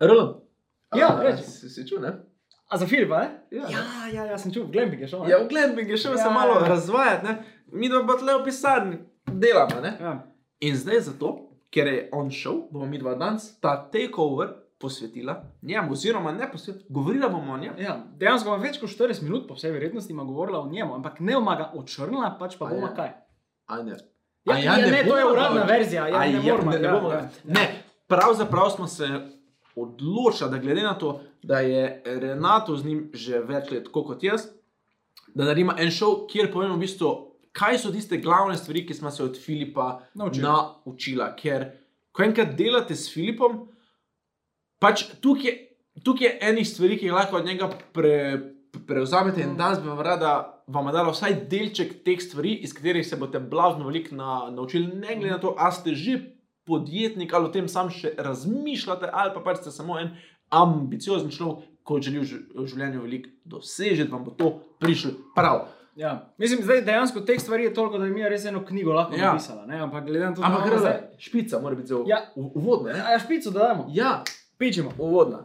RL. Ja, reči. Si, si čul, ne? A za Filipa, ne? Ja. Ja, ja, ja sem čutil, v Glembing je šel. ne? Ja, v Glembingu šel Ja, se malo ja. razvajati, ne? Mi dva pa tle v pisarni delamo, ne? Ja. In zdaj zato, ker je on šel, bomo mi dva danes ta takeover posvetila njemu, oziroma ne posvetila, govorila bomo o njem. Ja, dejansko ima več kot 40 minut, po vsej verjetnosti govorila o njemu, ampak ne omaga očrnila, pač pa bomo ja. kaj. A ne. Ja, A ja, ja, ne, to je bomo uradna verzija, ja, A ne moramo, ne, ne, ja, bomo, ja. ne, pravzaprav smo se odločili, da glede na to, da je Renato z njim že več let, tako kot jaz, da naredimo en šov, kjer povemo v bistvu, kaj so tiste glavne stvari, ki smo se od Filipa Naučili. naučila. Ker ko enkrat delate s Filipom, pač tukaj je, tukaj je enih stvari, ki jih lahko od njega pre, prevzamete in Mm. danes bi vam rada vam dala vsaj delček teh stvari, iz katerih se boste blazno veliko na, naučili, ne glede na to, ali ste že podjetnik ali o tem sam še razmišljate, ali pa pač ste samo en ambiciozen človek, ko želi v življenju veliko dosežeti, vam bo to prišlo prav. Ja. Mislim, zdaj dejansko teh stvari je toliko, da bi mi res eno knjigo lahko Ja. napisala. Ne? Ampak glede na to, Ampak imamo gre špica, mora biti zelo Ja. uvodna. ne? A ja, špico dodajemo. Ja, Pičimo. uvodna.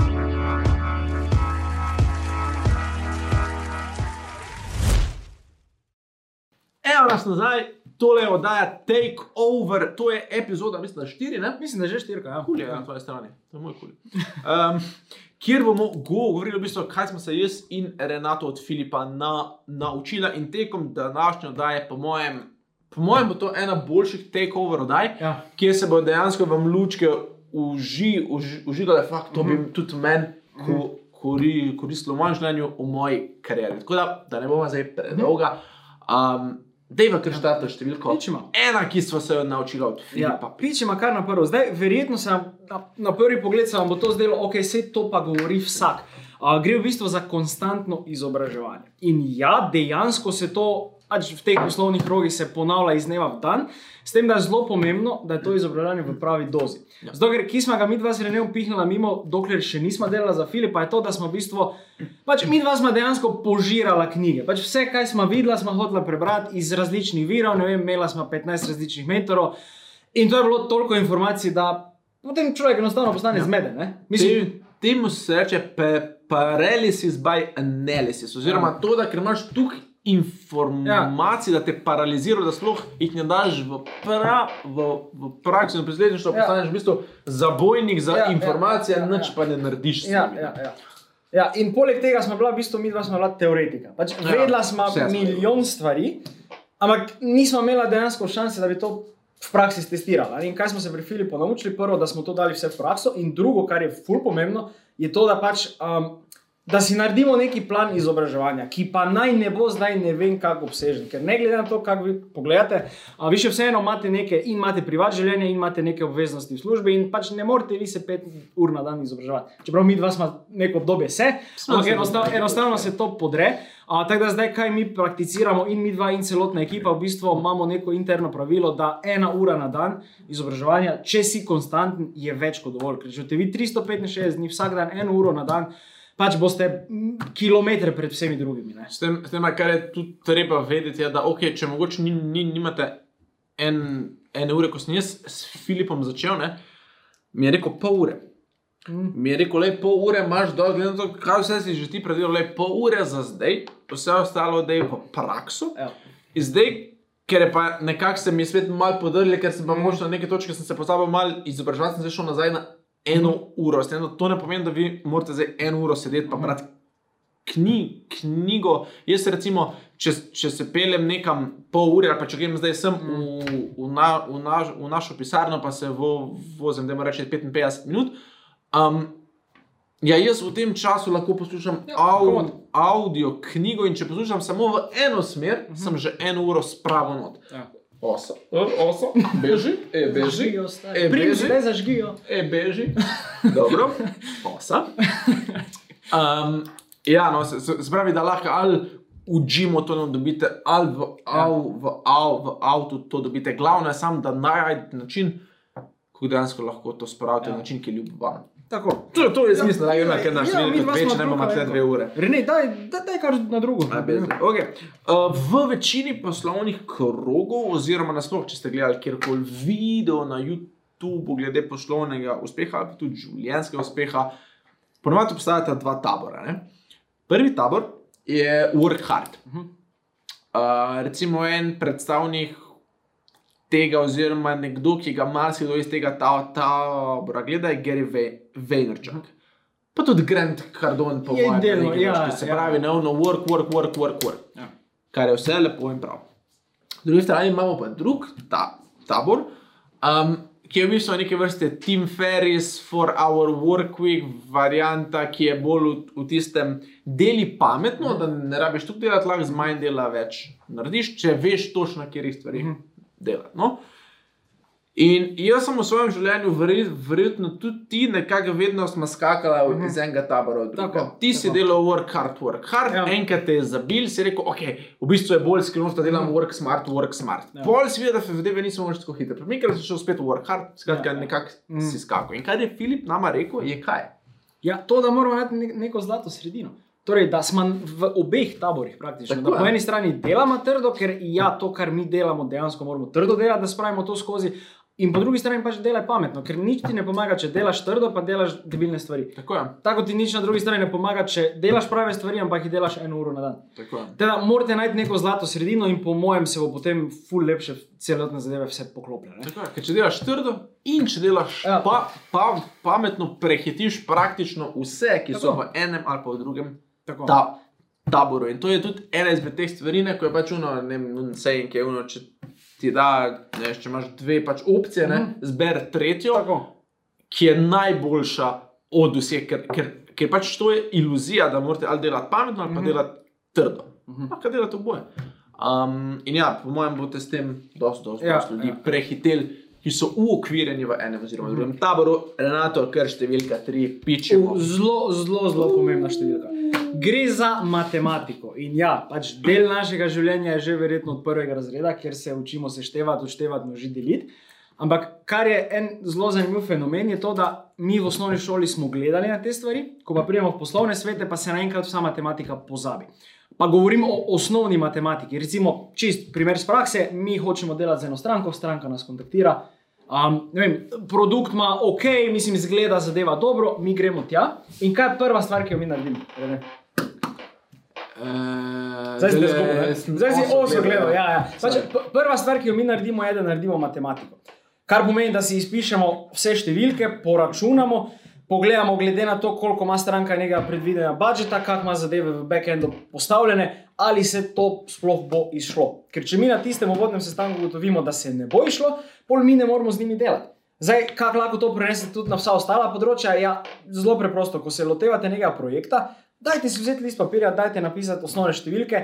Evo nas nazaj, tole je oddaja Take Over, to je epizoda, mislim, da štiri, ne? Mislim, da je že štirka. Ja. Kul je na tvoji strani, to je moj kul. Um, kjer bomo govorili, v bistvu, kaj smo se jaz in Renato od Filipa na, naučila in tekom današnje oddaje, po mojem, po mojem bo to ena boljših takeover oddaj, Ja. kjer se bo dejansko vam lučke uži, uži, užigale, fakt, to bi Mhm. tudi meni ko, kori, koristilo v mojem življenju, v moji karieri. Tako da, da ne bomo zdaj predolga. Um, Dejva, kar štarte številko. Pičimo. Ena, ki smo se jo naučili od Ja, Filipa. pičima kar na prvo. Zdaj, verjetno se vam na, na prvi pogled se vam bo to zdelo, ok, vse to pa govori vsak. Uh, gre v bistvu za konstantno izobraževanje. In ja, dejansko se to pač v teh poslovnih rogih se ponavlja iz dneva v dan, s tem, da je zelo pomembno, da je to izobraževanje v pravi dozi. Ja. Zato, ker ki smo ga mi dva z Renejem pihnila mimo, dokler še nismo delali za Filipa, je to, da smo v bistvu, pač mi dva smo dejansko požirala knjige. Pač vse, kar smo videla, smo hotela prebrati iz različnih virov, ne vem, imela smo 15 različnih mentorov. In to je bilo toliko informacij, da potem človek enostavno postane ja. zmeden. Mislim, Te- Temu se reče paralysis by analysis, oziroma Ja. to, da ker imaš tukaj informacij, ja. da te paralizira, da sploh jih ne daš v, pra, v, v praksi in posledično Ja. ja. postaneš v bistvu zabojnik za Ja, ja, informacije, ja, ja, ja, nič ja. pa ne narediš. Ja, ja, ja. Ja, in poleg tega smo bila, v bistvu, mi dva smo bila teoretika. Pač Ja, vedela smo vse smo milijon stvari, ampak nismo imela dejansko šanse, da bi to v praksi testirali. In kaj smo se pri Filipu naučili? Prvo, da smo to dali vse v prakso, in drugo, kar je ful pomembno, je to, da pač. Um, Da si naredimo neki plan izobraževanja, ki pa naj ne bo zdaj ne vem kako obsežen. Ker ne glede na to, kako vi pogledate, a vi še vseeno imate neke in imate privat življenje in imate neke obveznosti v službi in pač ne morete vi se pet ur na dan izobraževati. Čeprav mi dva smo neko obdobje se, ampak se enostav, dobro. enostavno se to podre. A, tako da zdaj, kaj mi prakticiramo, in mi dva, in celotna ekipa, v bistvu imamo neko interno pravilo, da ena ura na dan izobraževanja, če si konstanten, je več kot dovolj. Ker če te vi 365 dni vsak dan, eno uro na dan, pač boste kilometre pred vsemi drugimi. Ne? S tem, s tem, kar je tudi treba vedeti, je, da okay, če mogoče ni, ni, nimate en, ene ure, ko sem jaz s Filipom začel, ne, mi je rekel pol ure. Mm. Mi je rekel, le pol ure imaš dol, glede na to, kaj vse si že ti predelal, le pol ure za zdaj, vse ostalo da je v prakso. Ja. In zdaj, ker je pa nekako se mi je svet mal podrl, ker sem pa mm. možno na neke točke sem se pozabil mal izobraževati, sem se šel nazaj na eno uro. S tem, da To ne pomeni, da vi morate zdaj eno uro sedeti pa brati kni, knjigo. Jaz recimo, če, če se peljem nekam pol ure, ali pa če grem zdaj sem v, v, na, v, naš, v našo pisarno, pa se vo, vozim, da moram reči 55 minut. Um, ja, jaz v tem času lahko poslušam Ja, au, audio knjigo in če poslušam samo v eno smer, uh -huh. sem že eno uro spravo not. Ja. Oso, oso, beži, e, beži. E, beži. zdaj zažgijo. e, beži. Dobro, osa. Um, ja, no, se, se, pravi, da lahko ali učimo to, da dobite, ali v, al, v, al, v avtu to dobite. Glavno je samo, da najdete način, kako dejansko lahko to spravite ja. na način, ki je ljubim vam. Tako. To, to je smisel, da je ena, ker naš Ja, velik midva več, ne bomo tle dve ure. Rene, daj, daj, daj kar na drugo. A, bez- Okay. Uh, v večini poslovnih krogov, oziroma nasploh, če ste gledali kjerkoli video na YouTubu, glede poslovnega uspeha ali pa tudi življenjskega uspeha, ponovadi obstajata dva tabora. Ne? Prvi tabor je work hard. Mhm. Uh, recimo en predstavnik tega, oziroma nekdo, ki ga marsikdo iz tega ta- tabora gleda, je Gary Vaynerchuk. Pa tudi Grant Cardone, po Je mojem, delno, na neki ja, točki. se ja. pravi, ne ono work, work, work, work, work. Ja. Kar je vse lepo in prav. Po drugi strani imamo pa drug ta, tabor, um, ki je v bistvu neke vrste Team Ferris for our work week, varianta, ki je bolj v, v tistem deli pametno, da ne rabiš tu delati, lahko z manj dela več narediš, če veš točno, kje stvari Mhm. delati. No? In jaz sem v svojem življenju, verjet- verjetno tudi ti, nekako vedno smo skakali uh -huh. iz enega tabora v drugega. Tako, Ti si tako. delal work hard, work hard, ja. Enkrat te je zabil, si rekel, ok, v bistvu je bolj skrivnost, da delam work smart, work smart. Ja. Pol si videl, da zadeve niso več tako hitre. Premikal si šel spet v work hard, skratka, ja, Ja, ja. nekako Mm. si skakal. In kar je Filip nama rekel, je kaj? Ja, to, da moramo nek- neko zlato sredino. Torej, da smo v obeh taborih praktično. Tako Da po eni strani delamo trdo, ker ja, to, kar mi delamo, dejansko moramo trdo delati, da spravimo to skozi. In po drugi strani pač delaj pametno, ker nič ti ne pomaga, če delaš trdo, pa delaš debilne stvari. Tako je. Tako ti nič na drugi strani ne pomaga, če delaš prave stvari, ampak jih delaš eno uro na dan. Teda morate najti neko zlato sredino in po mojem se bo potem ful lepše celotne zadeve vse je. Ker če delaš trdo in če delaš Ja. pa, pa, pametno, prehitiš praktično vse, ki so Tako. v enem ali pa v drugem Tako. ta, taboru. In to je tudi ena izmed teh stvari, ko je pač uno, ne vem, sej, ki je uno, če ti da, ne, če imaš dve pač opcije, ne, Mhm. zber tretjo, Tako. ki je najboljša od vseh, ker, ker, ker pač to je iluzija, da morate ali delati pametno ali pa Mhm. delati trdo. Mhm. Lahko delate oboje. Um, in ja, po mojem, boste s tem dosti, dosti, Ja, ljudi ja. prehiteli, ki so uokvirjeni v enem oziroma Mhm. drugem taboru. Renato, kar številka tri, pičemo. U, Zelo, zelo, zelo pomembna številka. Gre za matematiko. In ja, pač del našega življenja je že verjetno od prvega razreda, kjer se učimo seštevati, odštevati, množiti, deliti. Ampak kar je en zelo zanimiv fenomen, je to, da mi v osnovni šoli smo gledali na te stvari, ko pa pridemo v poslovne svete, pa se naenkrat vsa matematika pozabi. Pa govorim o osnovni matematiki. Recimo, čist primer iz prakse, mi hočemo delati z eno stranko, stranka nas kontaktira. Um, vem, produkt ima ok, mislim, izgleda zadeva dobro, mi gremo tja. In kaj je prva stvar, ki jo mi naredimo? Uh, Zdaj si zgubil, ne? Zdaj si osem gledal. Ja, ja. Pač, p- prva stvar, ki jo mi naredimo, je, da naredimo matematiko. Kar pomeni, da si izpišemo vse številke, poračunamo, pogledamo, glede na to, koliko ima stranka nekega predvidenega budžeta, kako ima zadeve v backendu postavljene, ali se to sploh bo izšlo. Ker če mi na tistem uvodnem sestanku ugotovimo, da se ne bo išlo, pol mi ne moramo z njimi delati. Zdaj, kako lahko to prenesete tudi na vsa ostala področja? Ja, zelo preprosto, ko se lotevate nekega projekta, dajte si vzeti list papirja, dajte napisati osnovne številke,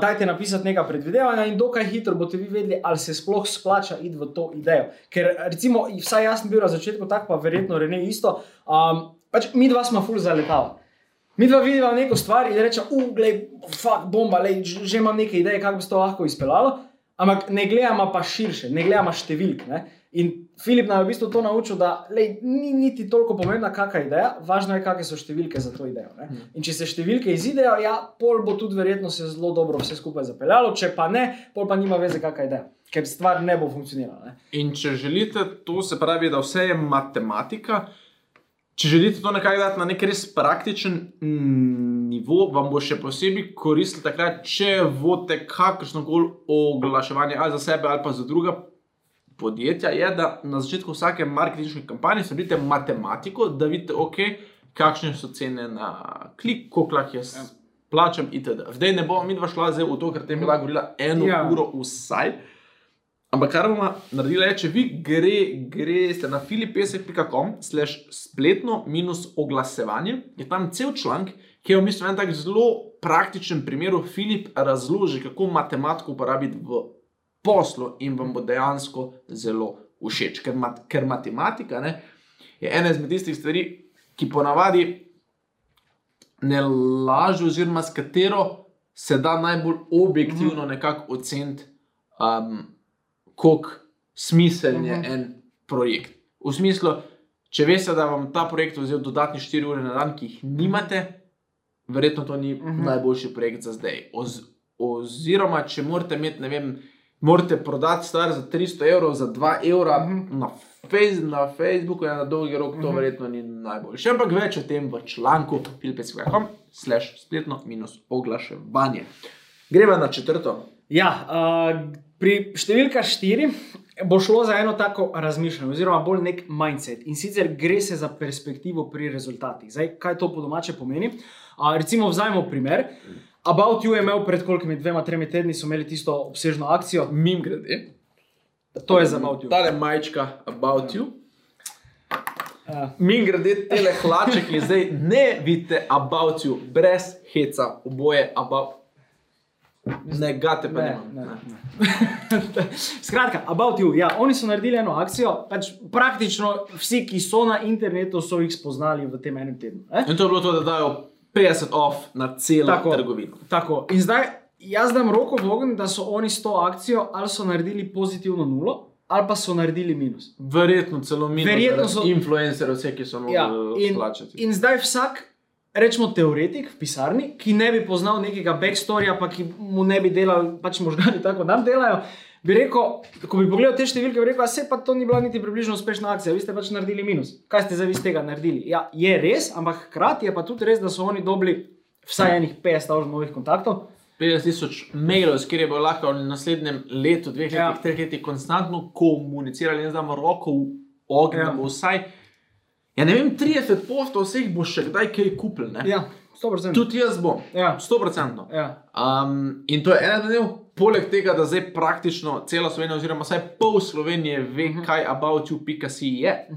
dajte napisati nekaj predvidevanja in dokaj hitro boste vi vedeli, ali se sploh splača iti v to idejo. Ker, recimo, vsaj jaz sem bil na začetku tak, pa verjetno Rene isto. Um, pač mi dva smo ful zaletava. Mi dva vidiva neko stvar in rečemo, uglej, fuck, bomba, lej, že imam neke ideje, kako bi se to lahko izpeljalo. Ampak ne gledamo pa širše, ne gledamo številk. Ne? In Filip nam je v bistvu to naučil, da lej, ni niti toliko pomembna, kakšna je ideja, važno je, kakšne so številke za to idejo. Ne? In če se številke izidejo, ja, pol bo tudi verjetno se zelo dobro vse skupaj zapeljalo, če pa ne, pol pa nima veze, kakšna je ideja, ker stvar ne bo funkcionirala. Ne? In če želite, to se pravi, da vse je matematika. Če želite to nekako dati na nek res praktičen mm, nivo, vam bo še posebej koristilo takrat, če vodite kakršno koli oglaševanje ali za sebe ali pa za druga podjetja, je, da na začetku vsake marketinške kampanje naredite matematiko, da vidite, okay, kakšne so cene na klik, koliko lahko jaz Ja. plačam itd. Zdaj ne bomo mi dva šla zdaj v to, ker te je bila govorila eno Ja. uro vsaj. Ampak kar bomo naredili, je, če vi gre, greste na filipesek.com, slash spletno minus oglasevanje, je tam cel članek, ki je v bistvu en tak zelo praktičen primer. Filip razloži, kako matematiko uporabiti v poslu in vam bo dejansko zelo všeč. Ker, mat, ker matematika ne, je ena izmed tistih stvari, ki ponavadi ne laže, oziroma s katero se da najbolj objektivno nekako oceniti, um, koliko smiseln je Mhm. en projekt. V smislu, če veste, da vam ta projekt vzel dodatni 4 ure na dan, ki jih nimate, verjetno to ni Mhm. najboljši projekt za zdaj. Oz, oziroma, če morate imeti, ne vem, morate prodati stvar za 300 evrov, za 2 evra Mhm. na, fejs, na Facebooku, in na dolgi rok, to Mhm. verjetno ni najboljše. Ampak več o tem v članku filipec.com, slash spletno minus oglaševanje. Gremo na četrto. Ja, uh, pri številka štiri bo šlo za eno tako razmišljanje, oziroma bolj nek mindset. In sicer gre se za perspektivo pri rezultatih. Zdaj, kaj to po domače pomeni? Uh, recimo, vzajmo primer. About You je imel pred kolikimi dvema, tremi tedni, so imeli tisto obsežno akcijo. Mim grede. To je za About You. Tale majčka About You. Uh, Mim grede tele hlače, ki zdaj ne vidite About You, brez heca, oboje About. Ne, gate pa Ne, ne. ne, ne. Skratka, About You. Ja, oni so naredili eno akcijo, pač praktično vsi, ki so na internetu, so jih spoznali v tem enem tednu. Eh? In to je bilo to, da dajo 50 off na celo Tako. trgovino. Tako. In zdaj jaz dam roko v ogenj, da so oni s to akcijo ali so naredili pozitivno nulo, ali pa so naredili minus. Verjetno celo mi, Verjetno so- influencerji, vse, ki so mogli Ja, in, plačati. in zdaj vsak, rečemo, teoretik v pisarni, ki ne bi poznal nekega backstorija, pa ki mu ne bi delal, pač možgani tako nam delajo. Bi rekel, ko bi pogledal te številke, bi rekel, da se pa to ni bila niti približno uspešna akcija, vi ste pač naredili minus. Kaj ste zdaj iz tega naredili? Ja, je res, ampak hkrati je pa tudi res, da so oni dobili vsaj enih 50 novih kontaktov. 50 tisoč mailov, s je bilo lahko v naslednjem letu, dveh letih, Ja. ja. treh letih konstantno komunicirali in znamo roko v ogenj, Ja. bo vsaj, ja ne vem, 30 postov vseh bo še kdaj kaj kupil. Ne? Ja, 100%. Tudi jaz bom, Ja. 100%. Ja. Um, in to je ena del, poleg tega, da zdaj praktično cela Slovenija, oziroma vsaj pol Slovenije, ve, uh Mhm. -huh. kaj aboutyou.ca je.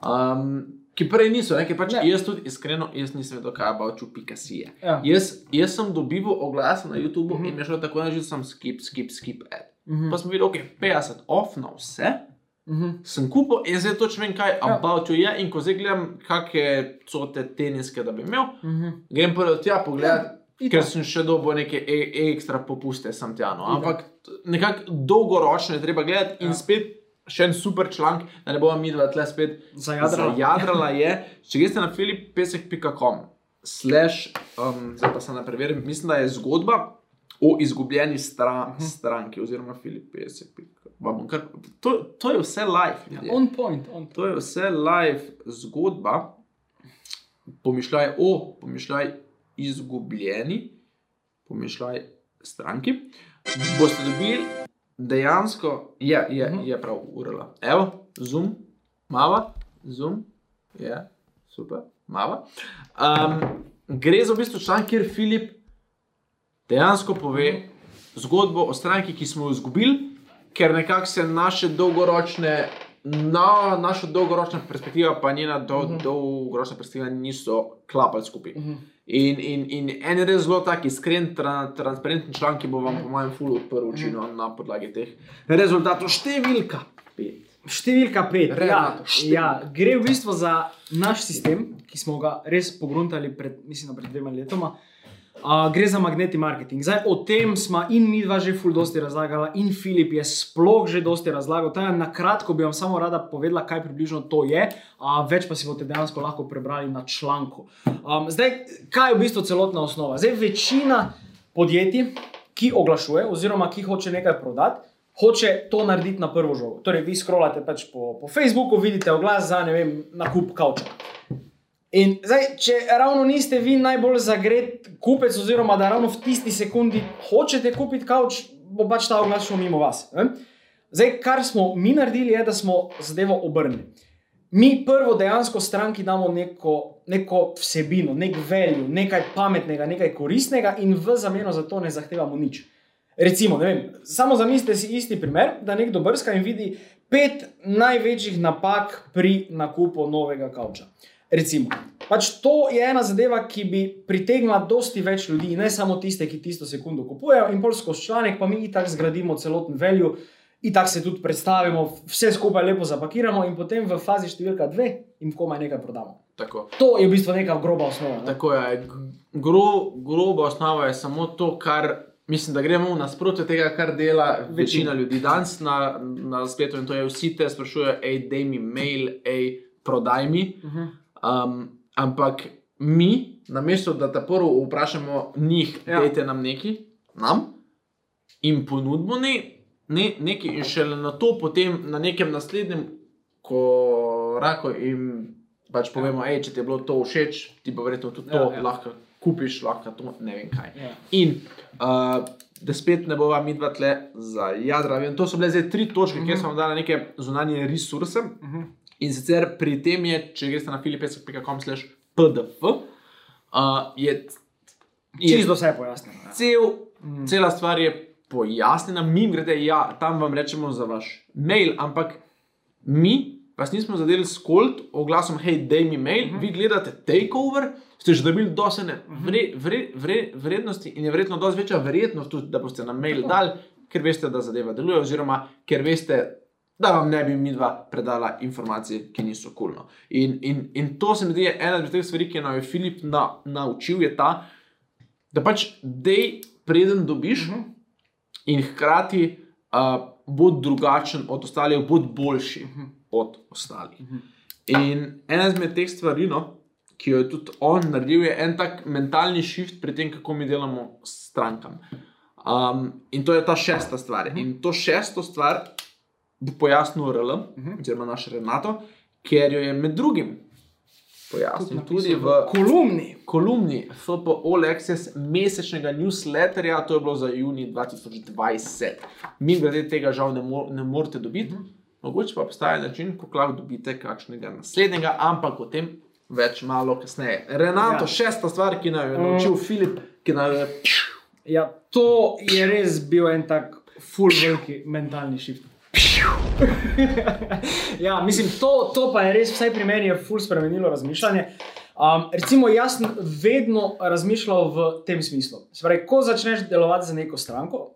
Um, ki prej niso, ne, ki pač Ne. jaz tudi iskreno jaz nisem vedel, kaj aboutyou.ca je. Ja. Jaz, jaz sem dobival oglase na YouTubu uh Mhm. -huh. in mi je šlo tako, da sem skip, skip, skip ad. Mhm. Pa sem videl, ok, 50 off na vse. Mhm. Sem kupil in zdaj točno vem, kaj Ja. ja. about you je. In ko zdaj gledam, kakšne so te teniske, da bi imel, Mhm. grem prvo tja pogledat, itak. ker sem še dobil neke e ekstra popuste, sem tja. No. Ampak nekako dolgoročno je treba gledati in Ja. ja. spet še en super članek, da ne bomo mi dva tle spet Zajadrala. Zajadrala je, če greste na filipesek.com, slash, um, zdaj pa se ne preverim, mislim, da je zgodba o izgubljeni stra, Mhm. uh -huh. stranki, oziroma filipesek.com. To, to je vse live. Ja, on point, on point. To je vse live zgodba, pomišljaj o, pomišljaj izgubljeni, pomišljaj stranki. Boste dobili dejansko, je, je, Mhm. je prav urala. Evo, zoom, mava, zoom, je, super, mava. Um, gre za v bistvu članek, kjer Filip dejansko pove zgodbo o stranki, ki smo jo izgubili, ker nekako se naše dolgoročne. Na našo dolgoročno perspektivo, pa njena do, uh Mhm. -huh. dolgoročna perspektiva niso klapali skupaj. Mhm. In, in, in en res zelo tak iskren, tra, transparenten članek, ki bo vam, po mojem, ful odprl oči no, na podlagi teh rezultatov. Številka pet. Številka pet. Ja, Renato, številka. ja, gre v bistvu za naš sistem, ki smo ga res pogruntali pred, mislim, pred dvema letoma. Uh, gre za magneti marketing. Zdaj, o tem smo in mi dva že ful dosti razlagali, in Filip je sploh že dosti razlagal. Taj, na kratko bi vam samo rada povedala, kaj približno to je, uh, več pa si boste dejansko lahko prebrali na članku. Um, zdaj, kaj je v bistvu celotna osnova? Zdaj, večina podjetij, ki oglašuje, oziroma ki hoče nekaj prodati, hoče to narediti na prvo žogo. Torej, vi scrollate pač po, po Facebooku, vidite oglas za ne vem, nakup kavča. In zdaj, če ravno niste vi najbolj zagret kupec, oziroma da ravno v tisti sekundi hočete kupiti kavč, bo pač ta oglas šel mimo vas. Ne? Zdaj, kar smo mi naredili, je, da smo zadevo obrnili. Mi prvo dejansko stranki damo neko, neko vsebino, nek veljo, nekaj pametnega, nekaj koristnega, in v zameno za to ne zahtevamo nič. Recimo, vem, samo zamislite si isti primer, da nekdo brska in vidi pet največjih napak pri nakupu novega kavča. Recimo, pač to je ena zadeva, ki bi pritegnila dosti več ljudi, ne samo tiste, ki tisto sekundo kupujejo, in pol skozi članek, pa mi tako zgradimo celoten velju, in tako se tudi predstavimo, vse skupaj lepo zapakiramo, in potem v fazi številka dve jim komaj nekaj prodamo. Tako. To je v bistvu neka groba osnova. Ne? Tako je. Gro, groba osnova je samo to, kar mislim, da gremo v nasprotje tega, kar dela večina ljudi danes na, na spletu. In to je, vsi te sprašujejo, hej, daj mi mail, hej, prodaj mi. Uh -huh. Um, ampak mi, namesto da ta prvo vprašamo njih, Ja. ja. dajte nam nekaj, nam, in ponudimo ne, ne, nekaj, in šele na to, potem na nekem naslednjem koraku jim pač povemo, hej, če ti je bilo to všeč, ti pa verjetno tudi to Ja, ja, ja. ja. lahko kupiš, lahko to ne vem kaj. Ja. In uh, da spet ne bova mi dva tle za jadra. In to so bile zdaj tri točke, mm -hmm. kjer smo dali neke zunanje resurse. Uh -huh. In sicer pri tem je, če greste na filipesek.com slash pdf, uh, je, je Čisto vse je pojasnjeno. ja. cel, cela stvar je pojasnjena, mi grede, ja, tam vam rečemo za vaš mail, ampak mi vas nismo zadeli s kolt oglasom, hej, daj mi mail, uh -huh. vi gledate takeover, ste že dobili dosene vre, vre, vre, vrednosti in je verjetno dosti večja verjetnost tudi, da boste na mail dali, ker veste, da zadeva deluje, oziroma ker veste, da vam ne bi mi dva predala informacije, ki niso kulno. Cool, in, in, in to se mi zdi ena od teh stvari, ki nam je Filip na, naučil, je ta, da pač dej, preden dobiš, uh -huh. in hkrati uh, bo drugačen od ostalih, bo boljši uh -huh. od ostalih. Uh -huh. In ena izmed teh stvari, no, ki jo je tudi on naredil, je en tak mentalni shift pri tem, kako mi delamo s strankami. Um, in to je ta šesta stvar. In to šesto stvar bo pojasnil RL, uh -huh. oziroma naš Renato, ker jo je med drugim pojasnil tudi v kolumni. kolumni FPO Lexus mesečnega newsletterja, to je bilo za juni 2020. Mi glede tega žal ne, mo ne morete dobiti, mogoče pa obstaja način, kako lahko dobite kakšnega naslednjega, ampak o tem več malo kasneje. Renato, Ja. šesta stvar, ki nam je naučil Filip, ki nam je. Ja, to je res bil en tak full veliki mentalni shift. ja, mislim, to, to pa je res, vsaj pri meni je full spremenilo razmišljanje. Um, recimo, jaz sem vedno razmišljal v tem smislu. Se pravi, ko začneš delovati za neko stranko,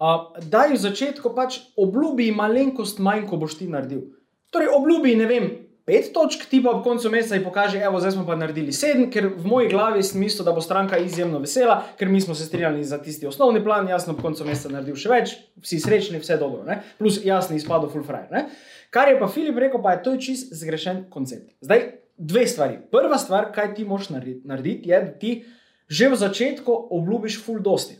uh, da v začetku pač obljubi malenkost manj, ko boš ti naredil. Torej, obljubi, ne vem, pet točk, ti pa ob koncu meseca ji pokaže, evo, zdaj smo pa naredili sedem, ker v moji glavi sem mislil, da bo stranka izjemno vesela, ker mi smo se strinjali za tisti osnovni plan, jaz sem ob koncu meseca naredil še več, vsi srečni, vse dobro, ne? plus jaz sem izpadel full frajer. ne. Kar je pa Filip rekel, pa je to je čist zgrešen koncept. Zdaj, dve stvari. Prva stvar, kaj ti moš narediti je, da ti že v začetku obljubiš full dosti.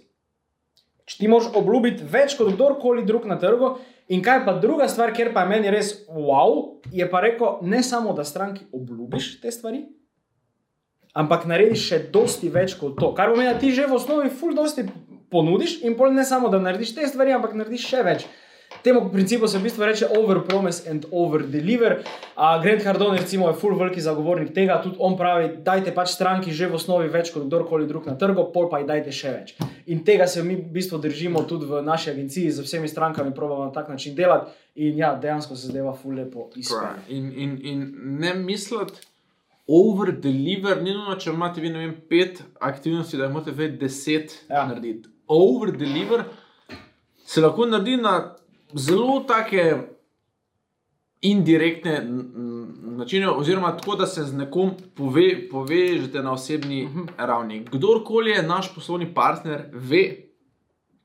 Če ti moš obljubiti več kot kdorkoli drug na trgu. In kaj pa druga stvar, kjer pa je meni res wow, je pa rekel, ne samo da stranki obljubiš te stvari, ampak narediš še dosti več kot to. Kar pomeni, da ti že v osnovi full dosti ponudiš in pol ne samo da narediš te stvari, ampak narediš še več. Temu principu se v bistvu reče over promise and over deliver. Uh, Grant Cardone recimo, je full veliki zagovornik tega, tudi on pravi, dajte pač stranki že v osnovi več kot kdorkoli drug na trgu, pol pa jih dajte še več. In tega se mi v bistvu držimo tudi v naši agenciji, z vsemi strankami probamo na tak način delati in ja, dejansko se zdaj full lepo izpelje. In, in, in ne misliti, over deliver, ni nujno, če imate vi ne vem, pet aktivnosti, da jih morate več deset Ja. narediti. Over deliver se lahko naredi na zelo take indirektne načine, oziroma tako, da se z nekom pove, povežete na osebni uh -huh. ravni. Kdorkoli je naš poslovni partner, ve,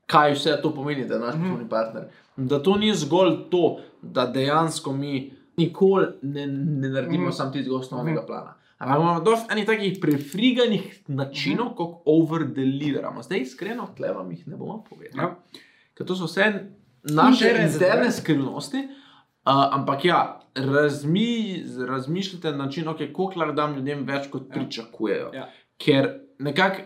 kaj vse to pomeni, da je naš uh -huh. poslovni partner. Da to ni zgolj to, da dejansko mi nikoli ne, ne naredimo uh -huh. samo tistega osnovnega plana. Ampak imamo dosti enih takih prefriganih načinov, uh -huh. kako overdeliveramo. Zdaj, iskreno, tle vam jih ne bomo povedali. Ja. Ker to so vse naše Interne skrivnosti. Uh, ampak ja, razmi, razmišljate na način, okay, koliko lahko dam ljudem več, kot Ja. pričakujejo. Ja. Ker nekako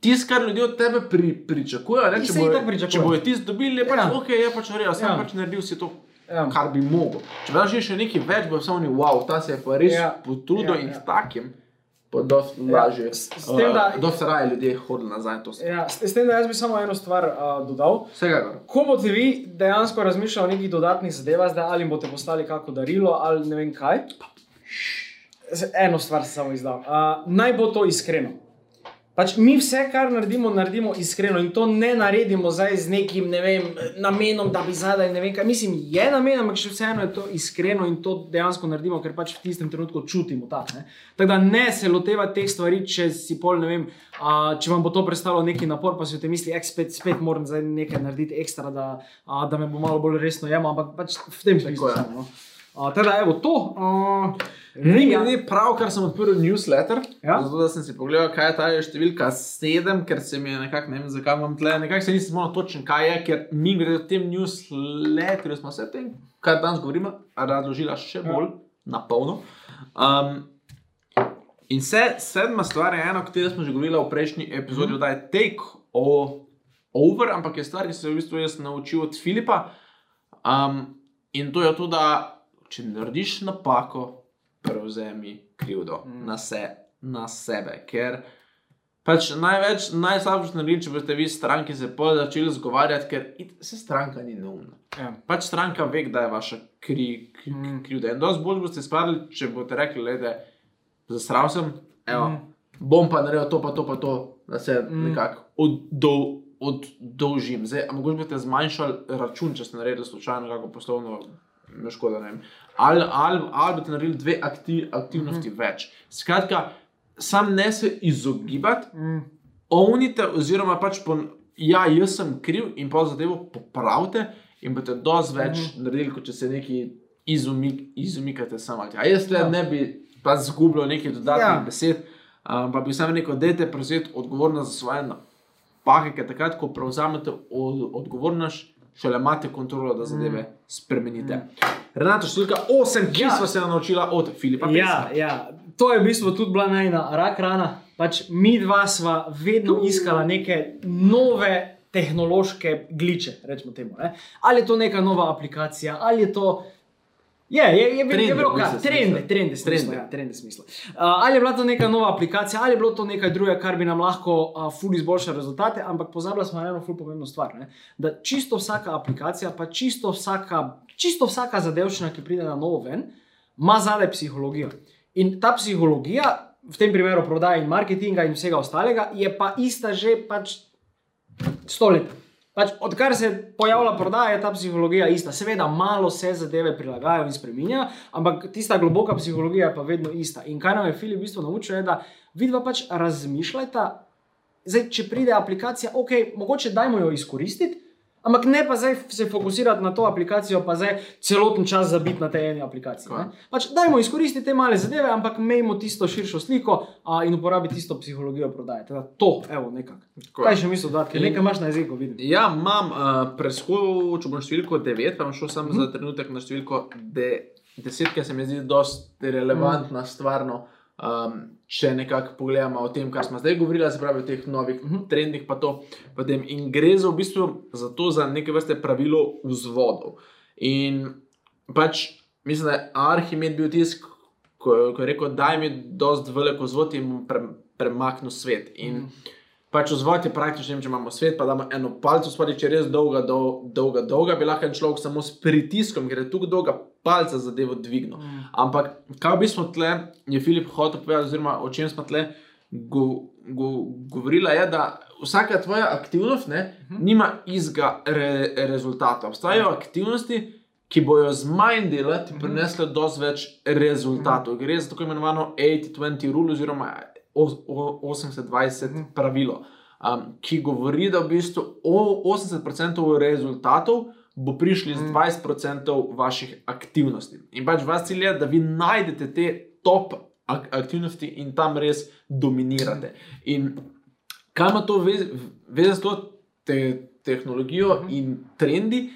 tisto, kar ljudje od tebe pri, pričakujejo, ne, če, bojo, itak pričakuje. če bojo tisto dobili, je pač Ja. ok, je pač real, sem Ja. pač naredil si to, Ja. kar bi mogel. Če bi daš še nekaj več, bo samo ni wow, ta se je pa res Ja. potrudil Ja, ja, in ja. takim. Dosti Ja, lažje. s- s tem, da- Uh, dosti raje ljudje hodili nazaj. Ja, s, s tem, da jaz bi samo eno stvar uh, dodal. Vsekakor. Ko boste vi dejansko razmišljali o nekih dodatnih zadevah, zdaj ali boste postali kako darilo ali ne vem kaj, eno stvar sem samo izdal. Uh, naj bo to iskreno. Pač mi vse, kar naredimo, naredimo iskreno in to ne naredimo zdaj z nekim ne vem, namenom, da bi zadaj ne vem kaj. Mislim, je namen, ampak še vseeno je to iskreno in to dejansko naredimo, ker pač v tistem trenutku čutimo tak. ne. Tako da ne se loteva teh stvari, če si pol ne vem, a, če vam bo to predstavljalo neki napor, pa si v tem misli, ek spet, spet moram zdaj nekaj narediti ekstra, da, a, da me bo malo bolj resno jemal, ampak pač v tem smislu. je. samo, No. A, Tako da, evo to. A, Ni ja. mi pravkar sem odprl newsletter, Ja. zato da sem si pogledal, kaj je ta številka 7, ker se mi je nekako, ne vem zakaj imam tle, nekako se nisem spomnil točno, kaj je, ker mi gre v tem newsletterju, smo se tem, kar danes govorimo, razložila še Ja. bolj na polno. Um, in se, sedma stvar je ena, o kateri smo že govorili v prejšnji epizodi, Mhm. da je take o, over, ampak je stvar, ki sem jo v bistvu jaz naučil od Filipa. Um, in to je to, da če narediš napako, prevzemi krivdo Mm. na, se, na sebe. Ker pač največ, najslabše narediti, če boste vi stranki se pol začeli zgovarjati, ker it- se stranka ni neumna. Ja. Pač stranka ve, da je vaša kri, kri, Mm. krivda. In dosti bolj boste spravili, če boste rekli, da zasral sem, evo, Mm. bom pa naredil to, pa to, pa to, da se Mm. nekako oddol- oddolžim. Zdaj, mogoče boste zmanjšali račun, če ste naredili slučajno kako poslovno, škoda, ne vem. Ali, ali, ali boste naredili dve aktiv, aktivnosti Mhm. več. Skratka, sam ne se izogibati, Mm. ovnite, oziroma pač po, ja, jaz sem kriv in pa zadevo popravite in boste dosti več Mhm. naredili, kot če se neki izumik, izumikate sam ali. A jaz Ja. ne bi pa zgubljal nekaj dodatnih Ja. besed, um, pa bi sam rekel, dajte prevzeti odgovornost za svoje napake, ker takrat, ko prevzamete od, odgovornost, šele imate kontrolo, da zadeve mm. spremenite. Mm. Renato, številka 8, ki Ja. smo se naučila od Filipa. Ja, ja, to je v bistvu tudi bila najna rak rana. Pač mi dva sva vedno iskala neke nove tehnološke gliče, rečemo temu. Ne? Ali je to neka nova aplikacija, ali je to. Je, je, je, je, Trende, je bilo bistvu trende, trende, smisla, Trende. ja, trende smisla. Uh, ali je bila to neka nova aplikacija, ali je bilo to nekaj drugega, kar bi nam lahko uh, ful izboljšalo rezultate, ampak pozabila smo na eno ful pomembno stvar. Ne? Da čisto vsaka aplikacija, pa čisto vsaka, čisto vsaka zadevščina, ki pride na novo ven, ima zadaj psihologijo. In ta psihologija, v tem primeru prodaje in marketinga in vsega ostalega, je pa ista že pač sto let. Pač, odkar se pojavlja prodaja, je ta psihologija ista. Seveda, malo se zadeve prilagajajo in spremenjajo, ampak tista globoka psihologija je pa vedno ista. In kar nam je Filip v bistvu naučil, je, da vidva pač razmišljata, zdaj, če pride aplikacija, ok, mogoče dajmo jo izkoristiti. Ampak ne pa zdaj se fokusirati na to aplikacijo, pa zdaj celoten čas zabiti na tej eni aplikaciji. ne. Pač dajmo izkoristiti te male zadeve, ampak imejmo tisto širšo sliko a, in uporabiti tisto psihologijo prodaje. Teda to, evo, nekako. Je. Kaj še misliš ker In- nekaj imaš na jeziku, vidim. Ja, imam uh, preskočil bom številko 9, pa bom šel samo Mhm. za trenutek na številko 10, ker se mi zdi dosti relevantna Mhm. stvarno. Um, če nekako pogledamo o tem, kar smo zdaj govorili, se pravi o teh novih uh Mhm. -huh. trendih, pa to. Potem, in gre za v bistvu za to, za neke vrste pravilo vzvodov. In pač mislim, da je Arhimed bil tisti, ko, ko je rekel, da je mi dosti veliko vzvod in bom pre, premaknil svet. In, Mhm. Pač vzvod je praktično, če imamo svet, pa da imamo eno palco, spadi, če je res dolga, dol, dolga, dolga, bi lahko en človek samo s pritiskom, ker je tukaj dolga palca zadevo dvignil. Mm. Ampak kaj v bistvu tle je Filip hotel povedati, oziroma o čem smo tle go, go, govorila, je, da vsaka tvoja aktivnost ne, Mhm. nima istega re, rezultata. Obstajajo aktivnosti, ki bojo z manj dela ti Mhm. prinesle dosti več rezultatov. Gre za tako imenovano 80-20 rule oziroma os- o- 80-20 Mhm. pravilo, um, ki govori, da v bistvu o 80% rezultatov bo prišli z Mhm. 20% vaših aktivnosti. In pač vaš cilj je, da vi najdete te top ak aktivnosti in tam res dominirate. In kaj ima to veze veze s to te tehnologijo Mhm. in trendi?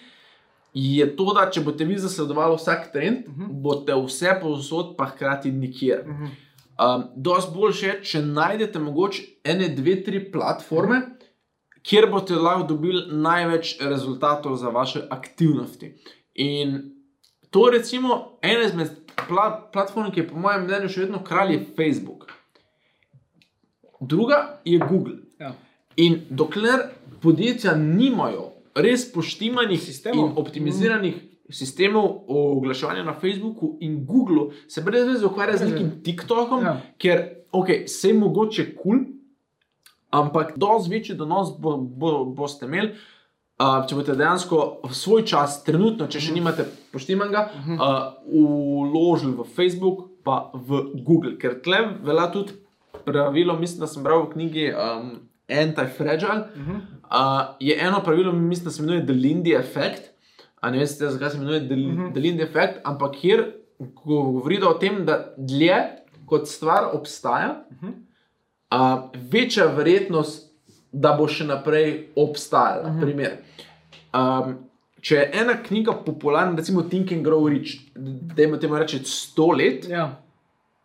Je to, da če boste vi zasledovali vsak trend, Mhm. boste vse povsod, pa hkrati nikjer. Mhm. Um, dosti boljše je, če najdete mogoče ene, dve, tri platforme, kjer boste lahko dobili največ rezultatov za vaše aktivnosti. In to, recimo, ena izmed pla platform, ki je po mojem mnenju še vedno kralj, je Facebook. Druga je Google. Ja. In dokler podjetja nimajo res poštimanih Sistemov. optimiziranih mm. sistemov oglaševanja na Facebooku in Googlu, se brez veze ukvarja z nekim TikTokom, Ja. ker okay, se je mogoče kul, cool, ampak dosti večji donos bo, bo, boste imeli. Uh, če boste dejansko v svoj čas, trenutno, če še nimate poštimanega, uh, uložili v Facebook, pa v Google, ker tle velja tudi pravilo, mislim, da sem bral v knjigi um, Anti-Fragile. Uh, je eno pravilo, mislim, da se imenuje The Lindy Effect. A ne veste, zakaj se imenuje The, uh -huh. The Lindy Effect, ampak kjer govori o tem, da dlje kot stvar obstaja, uh -huh. Uh, večja verjetnost, da bo še naprej obstajala. Uh -huh. Primer. Um, če je ena knjiga popularna, recimo Think and Grow Rich, da ima temu reči 100 let. Ja.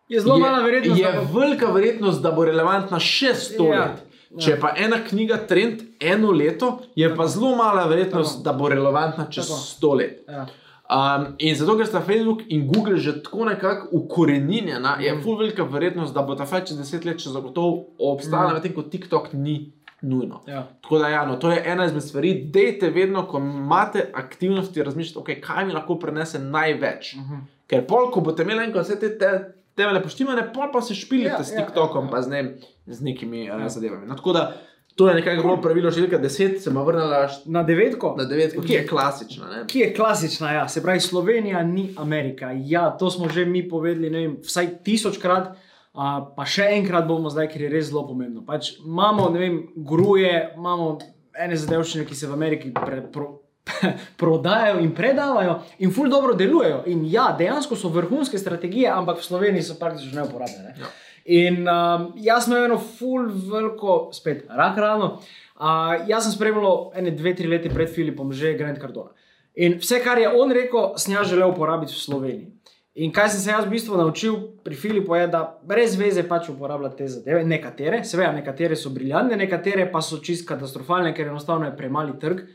Je zelo mala verjetnost. Je da bo- velika verjetnost, da bo relevantna še 100 Ja, let. Če je pa ena knjiga trend eno leto, je pa zelo mala verjetnost, Tako. da bo relevantna čez Tako. 100 let. Ja. Um, in zato, ker sta Facebook in Google že tako nekako ukoreninjena, je Mm. full velika verjetnost, da bo ta fajn čez 10 let še zagotovo obstajala, Mm. medtem ko TikTok ni nujno. Ja. Tako da, ja, no, to je ena izmed stvari. Dejte vedno, ko imate aktivnosti, razmišljati, okay, kaj mi lahko prenese največ. Mhm. Ker pol, ko boste imeli enkrat vse te, te temele poštivane, pol pa se špilite Ja, s ja, TikTokom, ja, ja. pa z, ne, z nekimi Ja. ja. zadevami. No, tako da, to je nekako bilo pravilo številka 10, se bomo vrnili Na devetko. na 9, ki je klasična. Ne? Ki je klasična, ja. se pravi, Slovenija ni Amerika. Ja, to smo že mi povedali, ne vem, vsaj tisočkrat, a, pa še enkrat bomo zdaj, ker je res zelo pomembno. Pač imamo, ne vem, gruje, imamo ene zadevščine, ki se v Ameriki pre, pro, prodajajo in predavajo in ful dobro delujejo. In ja, dejansko so vrhunske strategije, ampak v Sloveniji so praktično neuporabne. Ne? Ja. In um, jaz sem imel eno ful veliko, spet rak rano. Uh, jaz sem spremljal ene dve, tri leta pred Filipom že Grand Cardona. In vse, kar je on rekel, sem jaz želel uporabiti v Sloveniji. In kaj sem se jaz v bistvu naučil pri Filipu, je, da brez veze pač uporablja te zadeve. Nekatere, seveda, nekatere so briljantne, nekatere pa so čist katastrofalne, ker enostavno je premali trg,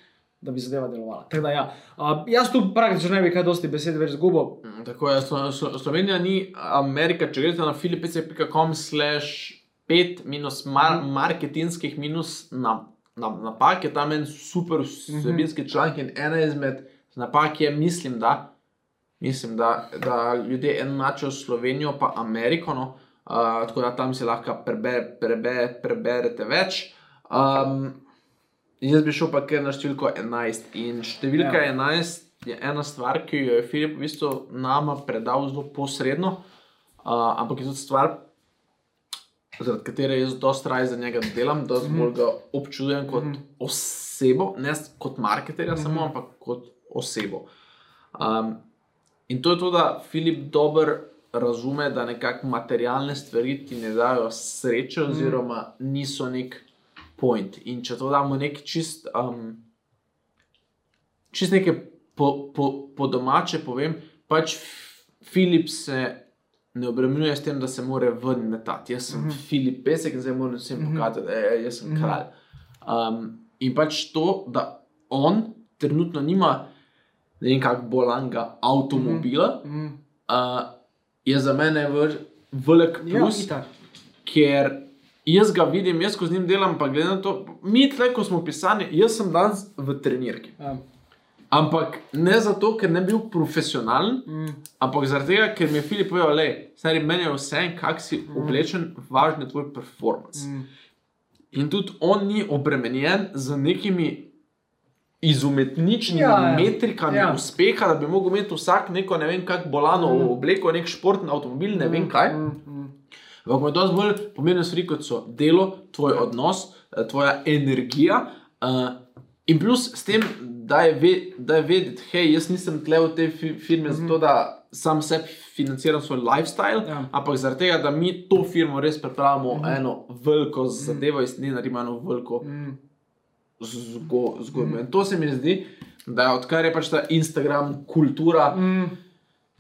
da bi zadeva delovala. Tako da, ja, uh, jaz tu praktično ne bi kaj dosti besed več zgubil. Mm, Tako je, Slo, Slo, Slovenija ni Amerika, če greste na filipec.com slash 5 minus mar, marketinskih minus na, na, napak, je tam en super vsebinski članek in ena izmed napak je, mislim, da, mislim, da, da ljudje enačijo Slovenijo pa Ameriko, no, uh, tako da tam si lahko prebe, prebe, preberete več. Um, jaz bi šel pa kar na številko 11 in številka Ja. 11 je ena stvar, ki jo je Filip v bistvu nama predal zelo posredno, uh, ampak je tudi stvar, zaradi katere jaz dosta raje za njega delam, da Mhm. bolj ga občudujem kot osebo, ne kot marketerja Mhm. samo, ampak kot osebo. Um, in to je to, da Filip dobro razume, da nekako materialne stvari ti ne dajo sreče, Mhm. oziroma niso nek point. In če to damo nek čist, um, čist nekaj po, po, po domače, povem, pač Filip se ne obremenjuje s tem, da se mora ven metati. Jaz sem mm -hmm. Filip Pesek in zdaj moram vsem mm -hmm. pokazati, da je, jaz sem mm -hmm. kralj. Um, in pač to, da on trenutno nima ne vem kako bolanga avtomobila, mm Mm. -hmm. uh, je za mene vr, velik Ja, plus, itak. ker jaz ga vidim, jaz ko z njim delam, pa glede na to, mi tle, ko smo pisani, jaz sem danes v trenirki. Ja. Ampak ne zato, ker ne bi bil profesionalen, Mm. ampak zaradi tega, ker mi je Filip povedal, da je meni vse, kak si oblečen, važno je tvoj performance. Mm. In tudi on ni obremenjen z nekimi izumetničnimi Ja, ja. metrikami Ja. uspeha, da bi lahko imel vsak neko ne vem, kako bolano Mm. obleko, nek športni avtomobil, ne vem kaj. Mm. Mm. Ampak je dosti bolj pomembne stvari, kot so delo, tvoj odnos, eh, tvoja energija. Uh, in plus s tem, da je, ve, da je vedeti, hej, jaz nisem tle v tej fi firmi mm -hmm. zato, da sam sebi financiram svoj lifestyle, Ja. ampak zaradi tega, da mi to firmo res pripravimo mm -hmm. eno veliko zadevo, iz nje naredimo eno veliko Mm. zgo, zgodbo. In to se mi zdi, da odkar je pač ta Instagram kultura. Mm.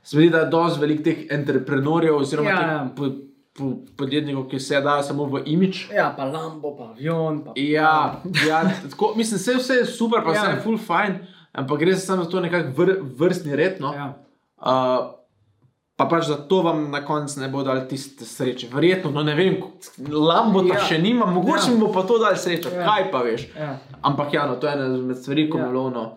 Se mi zdi, da je dosti velik teh entrepreneurjev oziroma Ja, teh ja. Po, po, podjetnikov, ki se dajo samo v imič. Ja, pa Lambo, pa avion. Pa... Ja, ja tako, mislim, vse, vse je super, pa Ja. vse je full fine, ampak gre se samo za to nekak vr, vrstni red. No? Ja. Uh, pa pač zato vam na koncu ne bo dal tiste sreče. Verjetno, no ne vem, Lambo Ja. še nima, mogoče Ja. mi bo pa to dal srečo, Ja. kaj pa veš. Ja. Ampak ja, no, to je ena izmed stvari, ko Ja. je bilo ono.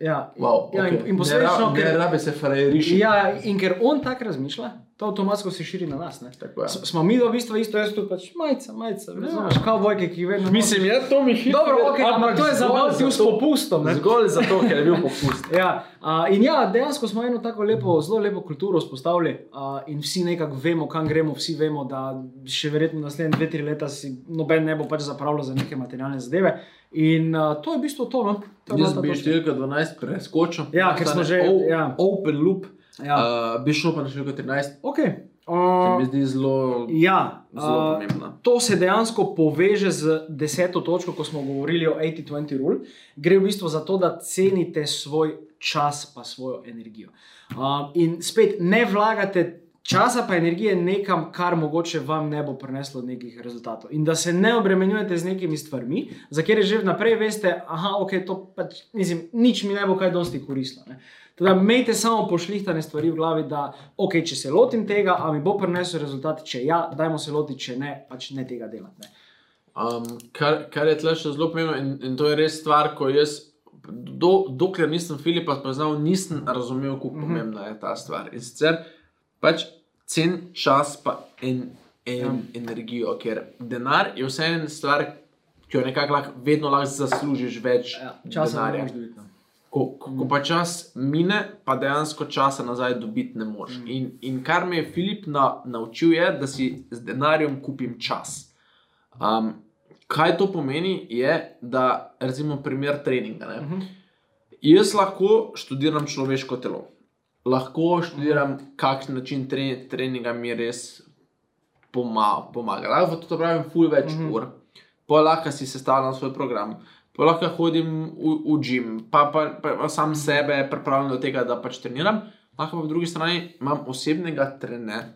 Ja. Wow, ja, okay. in, in posledično, ne, ra, ne ker, rabi se frajeriši. ja, in ker on tako razmišlja, to avtomatsko se širi na nas. ne. S- Smo mi v bistvu isto, jaz tu pač majica, majica, razumeš, kavbojke, ki vedno. Mislim, je to mi hitro. Dobro, okay, ampak to je zabav s popustom. ne. Zgolj zato, ker je bil popust. Ja, a, in ja, dejansko smo eno tako lepo, zelo lepo kulturo vzpostavili a, in vsi nekako vemo, kam gremo, vsi vemo, da še verjetno naslednje dve, tri leta si noben ne bo pač zapravljal za neke materialne zadeve. In a, to je v bistvu to. No? To Jaz bi točka. številko 12 preskočil. Ja, ker smo že- o, ja. Open loop. Ja. Uh, bi šel pa na številko 13, Okay. ki mi Uh, zdi zelo, ja, zelo pomembna. To se dejansko poveže z deseto točko, ko smo govorili o 80-20 rule. Gre v bistvu za to, da cenite svoj čas, pa svojo energijo. Um, in spet ne vlagate časa, pa energije nekam, kar mogoče vam ne bo prineslo nekih rezultatov. In da se ne obremenjujete z nekimi stvarmi, za kere že vnaprej veste, da okay, to pač, mislim, nič mi ne bo kaj dosti koristilo. Teda, imejte samo pošlihtane stvari v glavi, da okay, če se lotim tega, a mi bo prinesel rezultat, če ja, dajmo se loti, če ne, pač ne tega delati. Ne. Um, kar, kar je tle še zelo pomembno, in, in to je res stvar, ko jaz, do, dokler nisem Filipa spoznal, nisem razumel, kako Mhm. pomembna je ta stvar. In sicer pač cen čas, pa en, en Ja. energijo, ker denar je vseeno stvar, ki jo nekako lahko, vedno lahko zaslužiš več Ja, časa ne moreš dobiti. no. Ko, ko, ko pa čas mine, pa dejansko časa nazaj dobiti ne moreš. Mm. In, in kar me je Filip na, naučil, je, da si z denarjem kupim čas. Um, kaj to pomeni, je, da recimo primer treninga. Ne? Mhm. Jaz lahko študiram človeško telo, lahko študiram, kakšen način tre, treninga mi res poma, pomaga. Lahko to pravim, ful več mm -hmm. ur, pa lahko si sestavljam svoj program. Pa lahko hodim v, v gim, pa, pa, pa, pa sam sebe pripravljam do tega, da pač treniram. Lahko pa po drugi strani imam osebnega trene,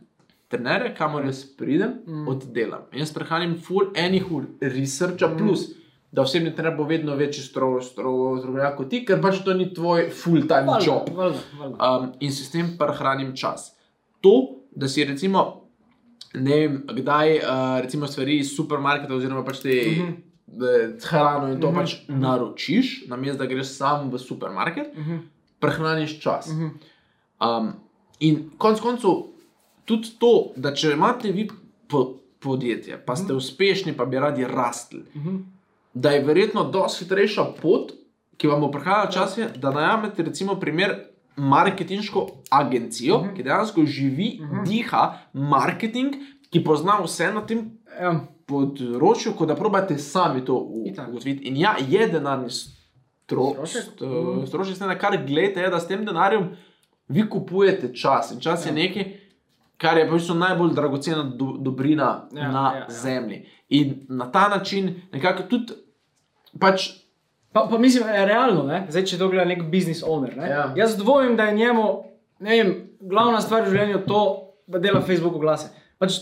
trenere, kamor jaz pridem, mm. oddelam. In jaz prehranim full enih ur researcha, plus, da osebni trener bo vedno večji strokovnjak kot ti, ker pač to ni tvoj full-time job. valjda, valjda. Um, in si s tem prehranim čas. To, da si recimo, ne vem, kdaj uh, recimo stvari iz supermarketa, oziroma pač te mm Mhm. -hmm. hrano in to mm Mhm. -hmm. pač naročiš, namesto da greš sam v supermarket, Mhm, prehraniš čas. mhm. Um, in konec koncev, tudi to, da če imate vi po, podjetje, pa ste uspešni, pa bi radi rastli, Mhm. Da je verjetno dosti hitrejša pot, ki vam bo prihajala čas, je, da najamete, recimo, primer marketinško agencijo, uh Mhm. -huh. ki dejansko živi, uh Mhm. -huh. diha marketing, ki pozna vse na tem Ja, področju, kot da probate sami to ugotoviti. In ja, je denarni stro, Strošek. st, Mhm. strošek, stane, kar gledate, je, da s tem denarjem vi kupujete čas. In čas ja. je nekaj, kar je pač najbolj dragocena do, dobrina Ja, na ja. ja. zemlji. In na ta način nekako tudi pač. Pa, pa mislim, je realno, ne? Zdaj, če to gleda nek business owner. Ne? Ja. Jaz dvomim, da je njemu vem, glavna stvar v življenju to, da dela Facebook oglase. Pač,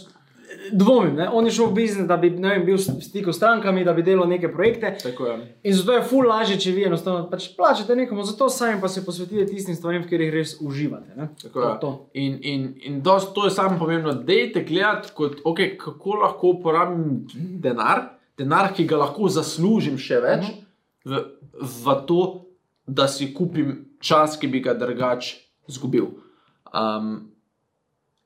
dvomim, ne? on je šel v biznis, da bi vem, bil v stiku s strankami, da bi delal neke projekte. Tako je. In zato je ful lažje, če vi enostavno pač plačate nekomu, zato sami pa se posvetite tistim stvarem, v katerih res uživate. Ne? Tako To- je. to. In, in, in dost, to je samo pomembno, da dejte gledati, kot, okay, kako lahko uporabim denar, denar, ki ga lahko zaslužim še več, v, v to, da si kupim čas, ki bi ga drugače izgubil. Um,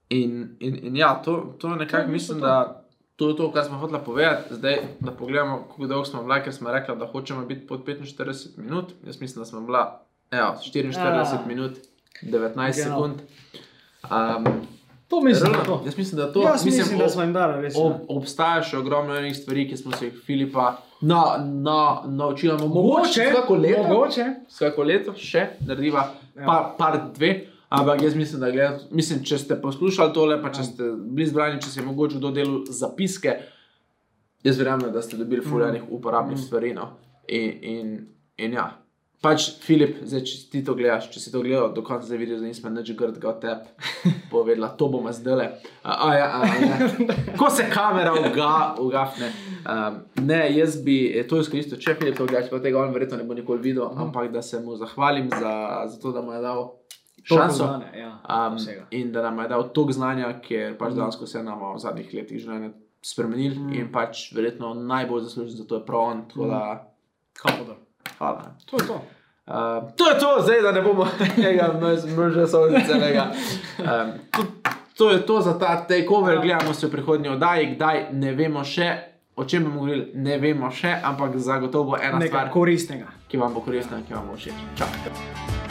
in, in, in ja, to, to nekako bistvu mislim, da. To je to, kar smo hoteli povedati. Zdaj, da pogledamo, kako dolgo smo bili, ker smo rekli, da hočemo biti pod 45 minut. Jaz mislim, da smo bila evo, 44 Ja. minut, 19 Genau. sekund. Um, To mislim, realno, to. jaz mislim, da to Jaz mislim, mislim da smo jim dali res. ob, ne. obstaja še ogromno enih stvari, ki smo se jih Filipa na, na, naučili. Mogoče vsako leto, mogoče. vsako leto še narediva Ja. par, par dve. Ampak jaz mislim, da gleda, mislim, če ste poslušali tole, pa če Ja. ste bili zbrani, če se je mogoče kdo delal zapiske, jaz verjamem, da ste dobili fuljanih uporabnih Mm. stvari. No. In, in, in ja. Pač, Filip, zdaj, če ti to gledaš, če si to gledal do konca, zdaj vidiš, da nismo nič grdega od tebe, povedala, to bomo zdaj. A, ja, a. Ko se kamera uga, ugafne. Um, ne, jaz bi eh, to izkoristil, če Filip to gledaš, pa tega on verjetno ne bo nikoli videl, Mhm. ampak da se mu zahvalim za, za to, da mu je dal šanso. znanja, ja, Um, in da nam je dal toliko znanja, ker pač Mhm. dejansko se nam v zadnjih letih življenja spremenili Mhm. in pač verjetno najbolj zaslužen za to je prav on. Tako da, Kapo dol. Hvala. To je to. Uh, to je to, zdaj da ne bomo tega mrža solzicenega. Um, tudi to je to za ta takeover, gledamo se v prihodnji oddaji, kdaj ne vemo še, o čem bomo govorili, ne vemo še, ampak zagotovo bo ena Nekaj stvar, koristnega. ki vam bo koristna, ki vam bo všeč. Čau.